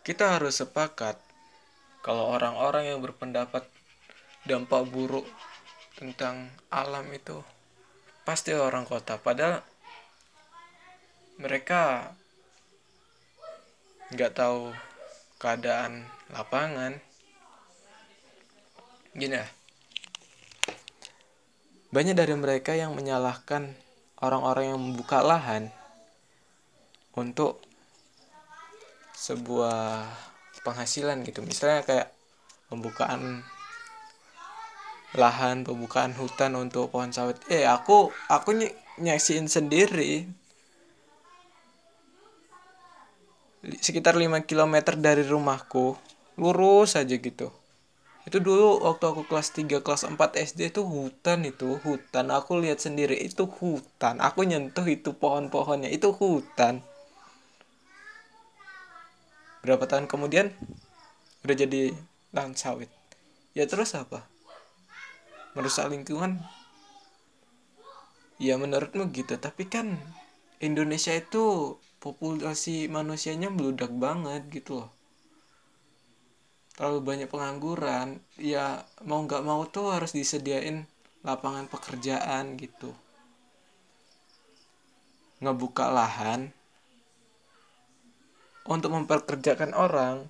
kita harus sepakat kalau orang-orang yang berpendapat dampak buruk tentang alam itu pasti orang kota. Padahal mereka nggak tahu keadaan lapangan. Gini ya. Banyak dari mereka yang menyalahkan orang-orang yang membuka lahan untuk sebuah penghasilan gitu. Misalnya kayak pembukaan lahan pembukaan hutan untuk pohon sawit. Eh aku aku ny nyaksiin sendiri. Sekitar 5 km dari rumahku lurus aja gitu. Itu dulu waktu aku kelas 3 kelas 4 SD itu hutan itu hutan. Aku lihat sendiri itu hutan. Aku nyentuh itu pohon-pohonnya itu hutan berapa tahun kemudian udah jadi lahan sawit. Ya terus apa? Merusak lingkungan? Ya menurutmu gitu tapi kan Indonesia itu populasi manusianya meludak banget gitu loh. Terlalu banyak pengangguran ya mau nggak mau tuh harus disediain lapangan pekerjaan gitu. Ngebuka lahan untuk memperkerjakan orang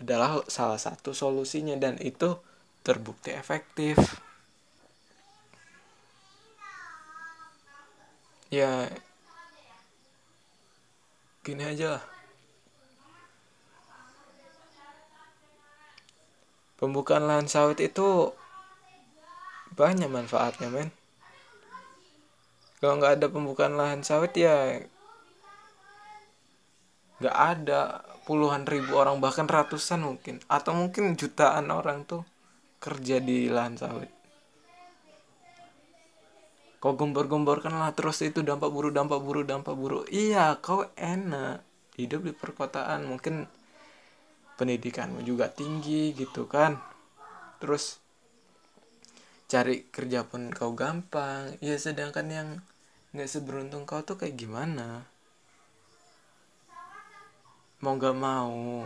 adalah salah satu solusinya dan itu terbukti efektif. Ya gini aja lah. Pembukaan lahan sawit itu banyak manfaatnya men. Kalau nggak ada pembukaan lahan sawit ya nggak ada puluhan ribu orang bahkan ratusan mungkin. Atau mungkin jutaan orang tuh kerja di lahan sawit. Kau gembor-gemborkan lah terus itu dampak buruk dampak buruk dampak buruk. Iya kau enak. Hidup di perkotaan mungkin pendidikanmu juga tinggi gitu kan. Terus cari kerja pun kau gampang. Ya sedangkan yang nggak seberuntung kau tuh kayak gimana mau nggak mau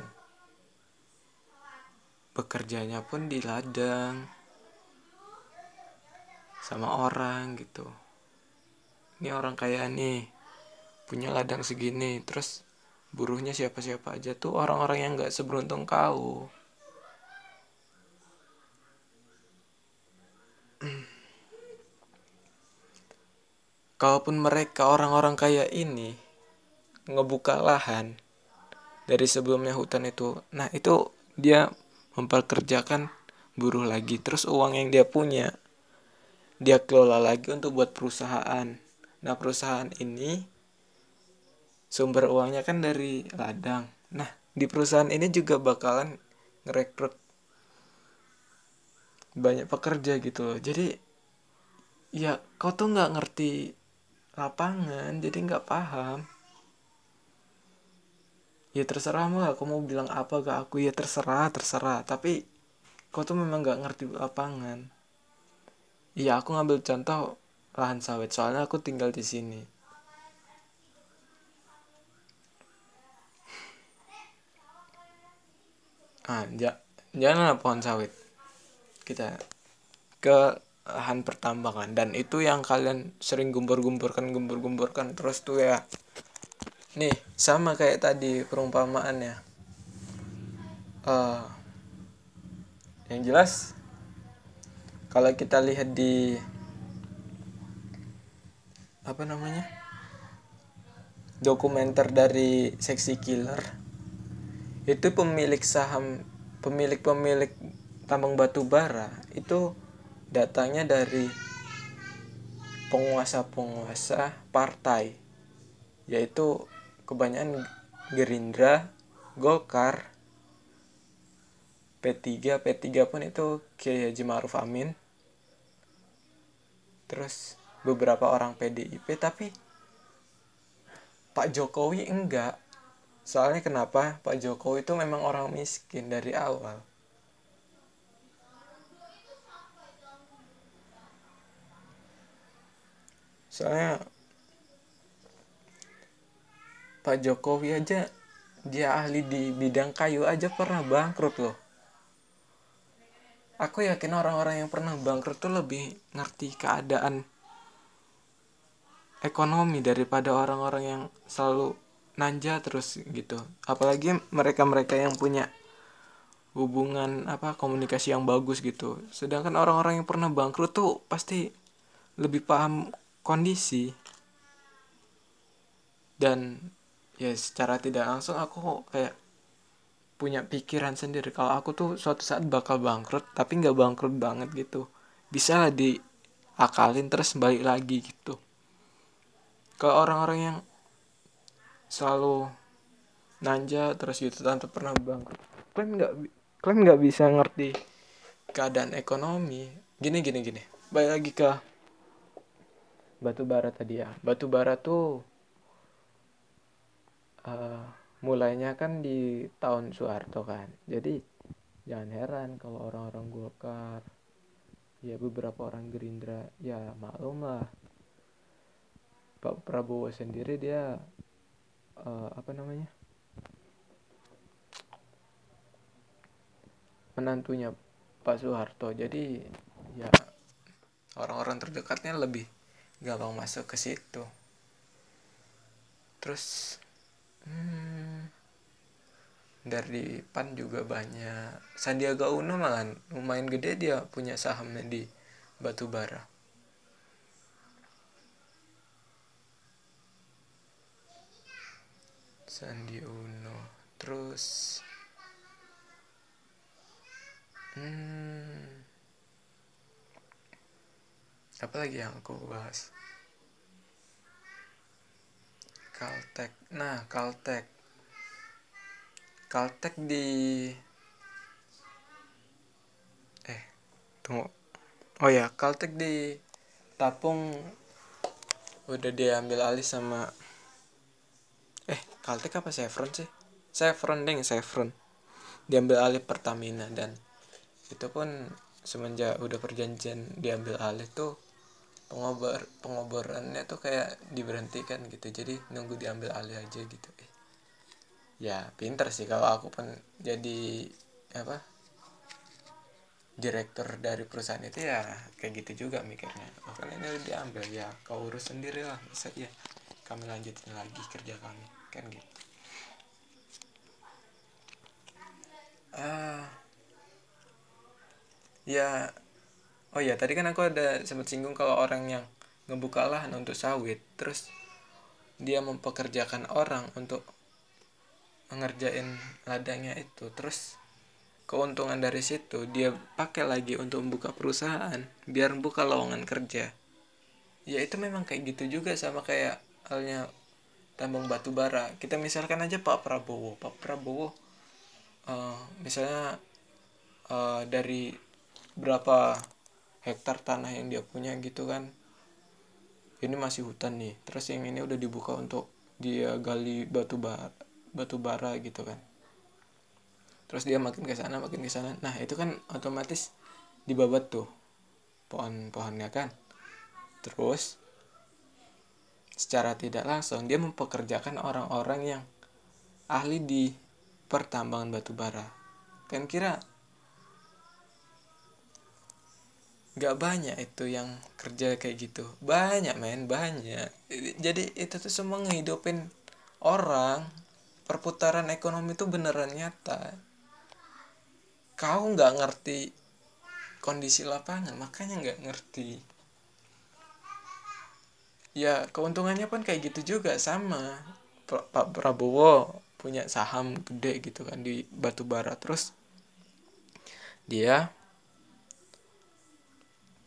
bekerjanya pun di ladang sama orang gitu. Ini orang kaya nih punya ladang segini terus buruhnya siapa-siapa aja tuh orang-orang yang nggak seberuntung kau. Kalaupun mereka orang-orang kaya ini ngebuka lahan dari sebelumnya hutan itu nah itu dia memperkerjakan buruh lagi terus uang yang dia punya dia kelola lagi untuk buat perusahaan. Nah, perusahaan ini sumber uangnya kan dari ladang. Nah, di perusahaan ini juga bakalan ngerekrut banyak pekerja gitu loh. Jadi ya kau tuh nggak ngerti lapangan, jadi nggak paham. Ya terserah mah, aku mau bilang apa ke aku ya terserah, terserah. Tapi kau tuh memang nggak ngerti lapangan Iya, aku ngambil contoh lahan sawit soalnya aku tinggal di sini. Ah, ja, janganlah pohon sawit. Kita ke lahan pertambangan dan itu yang kalian sering gumpur-gumpurkan gumpur-gumpurkan terus tuh ya. Nih, sama kayak tadi perumpamaannya. Uh, yang jelas kalau kita lihat di apa namanya dokumenter dari seksi killer itu pemilik saham pemilik pemilik tambang batu bara itu datangnya dari penguasa-penguasa partai yaitu kebanyakan Gerindra, Golkar, P3, P3 pun itu Kiai Haji Ma'ruf Amin, terus beberapa orang PDIP tapi Pak Jokowi enggak. Soalnya kenapa? Pak Jokowi itu memang orang miskin dari awal. Soalnya Pak Jokowi aja dia ahli di bidang kayu aja pernah bangkrut loh. Aku yakin orang-orang yang pernah bangkrut tuh lebih ngerti keadaan ekonomi daripada orang-orang yang selalu nanja terus gitu. Apalagi mereka-mereka yang punya hubungan apa komunikasi yang bagus gitu. Sedangkan orang-orang yang pernah bangkrut tuh pasti lebih paham kondisi dan ya secara tidak langsung aku kayak punya pikiran sendiri. Kalau aku tuh suatu saat bakal bangkrut tapi nggak bangkrut banget gitu. Bisa lah diakalin terus balik lagi gitu. Ke orang-orang yang selalu nanja terus gitu tanpa pernah bangkrut klaim nggak klaim nggak bisa ngerti keadaan ekonomi. Gini gini gini. Balik lagi ke batu bara tadi ya. Batu bara tuh uh, mulainya kan di tahun Soeharto kan. Jadi jangan heran kalau orang-orang Golkar ya beberapa orang Gerindra ya maklum lah. Pak Prabowo sendiri dia uh, apa namanya? Menantunya Pak Soeharto. Jadi ya orang-orang terdekatnya lebih gampang masuk ke situ. Terus hmm, dari PAN juga banyak. Sandiaga Uno malah lumayan gede dia punya sahamnya di batubara. Sandi Uno. Terus hmm, apa lagi yang aku bahas Caltech. Nah Caltech. Caltech di eh tunggu. Oh ya Caltech di Tapung udah diambil alih sama eh Caltech apa Chevron sih? Chevron deh Chevron. Diambil alih Pertamina dan itu pun semenjak udah perjanjian diambil alih tuh pengobor pengoborannya tuh kayak diberhentikan gitu. Jadi nunggu diambil alih aja gitu. Eh. ya pinter sih kalau aku pun jadi apa direktur dari perusahaan itu ya kayak gitu juga mikirnya. Oh ini udah diambil ya kau urus sendiri lah bisa ya kami lanjutin lagi kerja kami kan gitu. Ah ya oh ya tadi kan aku ada sempat singgung kalau orang yang ngebuka lahan untuk sawit terus dia mempekerjakan orang untuk mengerjain ladangnya itu. Terus keuntungan dari situ dia pakai lagi untuk membuka perusahaan biar buka lowongan kerja. Ya itu memang kayak gitu juga sama kayak halnya tambang batu bara. Kita misalkan aja Pak Prabowo. Pak Prabowo uh, misalnya uh, dari berapa hektar tanah yang dia punya gitu kan. Ini masih hutan nih. Terus yang ini udah dibuka untuk dia gali batu bara batu bara gitu kan. Terus dia makin ke sana makin ke sana. Nah itu kan otomatis dibabat tuh pohon-pohonnya kan. Terus secara tidak langsung dia mempekerjakan orang-orang yang ahli di pertambangan batu bara. Kan kira gak banyak itu yang kerja kayak gitu. Banyak men banyak. Jadi itu tuh semua ngehidupin orang. Perputaran ekonomi itu beneran nyata. Kau nggak ngerti kondisi lapangan makanya nggak ngerti. Ya keuntungannya pun kayak gitu juga sama. Pak Prabowo punya saham gede gitu kan di batu bara. Terus dia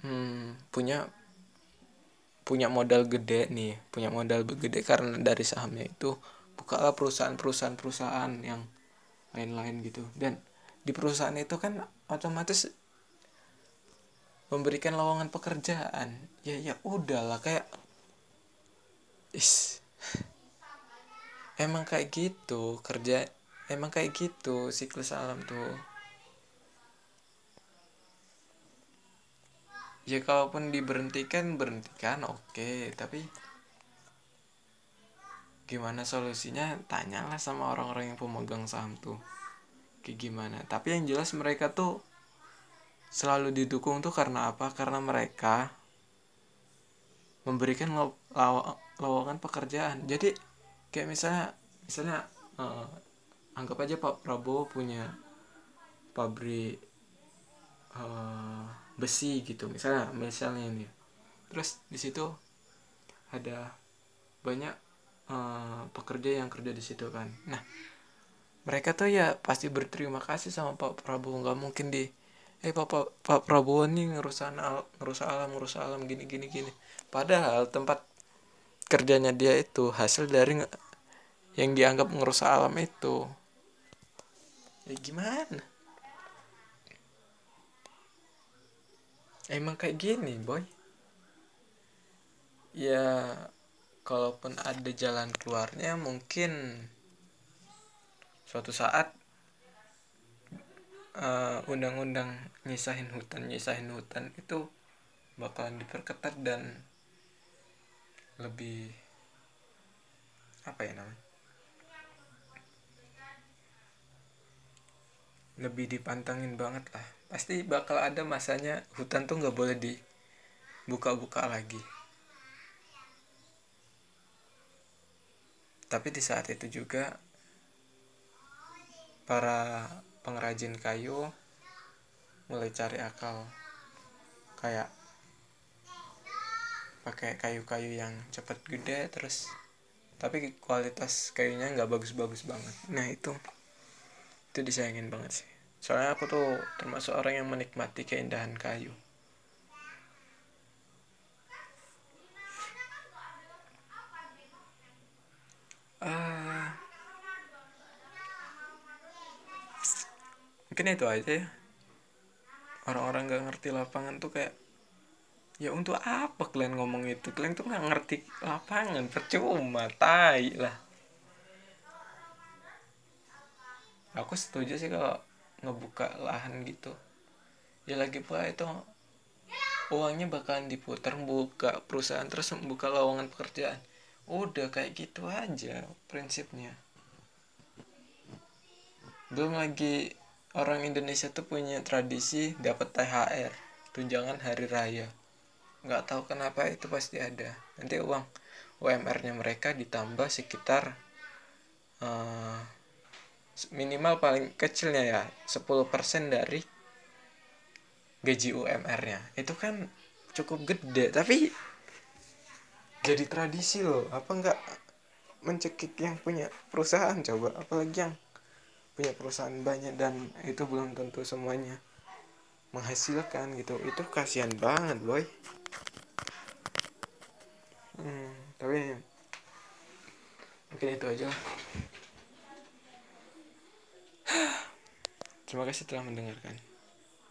hmm, punya punya modal gede nih punya modal gede karena dari sahamnya itu bukalah perusahaan-perusahaan perusahaan yang lain-lain gitu. Dan di perusahaan itu kan otomatis memberikan lowongan pekerjaan. Ya ya udahlah kayak is emang kayak gitu kerja emang kayak gitu siklus alam tuh ya kalaupun diberhentikan berhentikan oke. Okay. tapi gimana solusinya? Tanyalah sama orang-orang yang pemegang saham tuh. Kayak gimana? Tapi yang jelas mereka tuh selalu didukung tuh karena apa? Karena mereka memberikan lowongan pekerjaan. Jadi kayak misalnya misalnya uh, anggap aja Pak Prabowo punya pabrik uh, besi gitu misalnya misalnya ini. Terus di situ ada banyak uh, pekerja yang kerja di situ kan. Nah mereka tuh ya pasti berterima kasih sama Pak Prabowo. Nggak mungkin di eh Pak, Pak, Pak Prabowo nih ngerusak al, ngerusak alam ngerusak alam gini gini gini. Padahal tempat kerjanya dia itu hasil dari yang dianggap ngerusak alam itu. Ya gimana emang kayak gini boy. Ya kalaupun ada jalan keluarnya mungkin suatu saat uh, undang-undang nyisahin hutan nyisahin hutan itu bakalan diperketat dan lebih apa ya namanya lebih dipantengin banget lah. Pasti bakal ada masanya hutan tuh nggak boleh dibuka-buka lagi. Tapi di saat itu juga para pengrajin kayu mulai cari akal. Kayak pakai kayu-kayu yang cepet gede terus tapi kualitas kayunya nggak bagus-bagus banget. Nah itu itu disayangin banget sih. Soalnya aku tuh termasuk orang yang menikmati keindahan kayu. Uh, mungkin itu aja ya. Orang-orang gak ngerti lapangan tuh kayak ya untuk apa kalian ngomong itu? Kalian tuh nggak ngerti lapangan percuma tai lah aku setuju sih kalau ngebuka lahan gitu. Ya lagi pula itu uangnya bakalan diputar buka perusahaan terus buka lowongan pekerjaan. Udah kayak gitu aja prinsipnya. Belum lagi orang Indonesia tuh punya tradisi dapat THR tunjangan hari raya. Nggak tahu kenapa itu pasti ada. Nanti uang UMR-nya mereka ditambah sekitar uh, minimal paling kecilnya ya 10% dari gaji UMR-nya itu kan cukup gede tapi jadi tradisi loh. Apa enggak mencekik yang punya perusahaan coba? Apalagi yang punya perusahaan banyak dan itu belum tentu semuanya menghasilkan gitu. Itu kasihan banget boy. Hmm, tapi mungkin itu aja Terima kasih telah mendengarkan.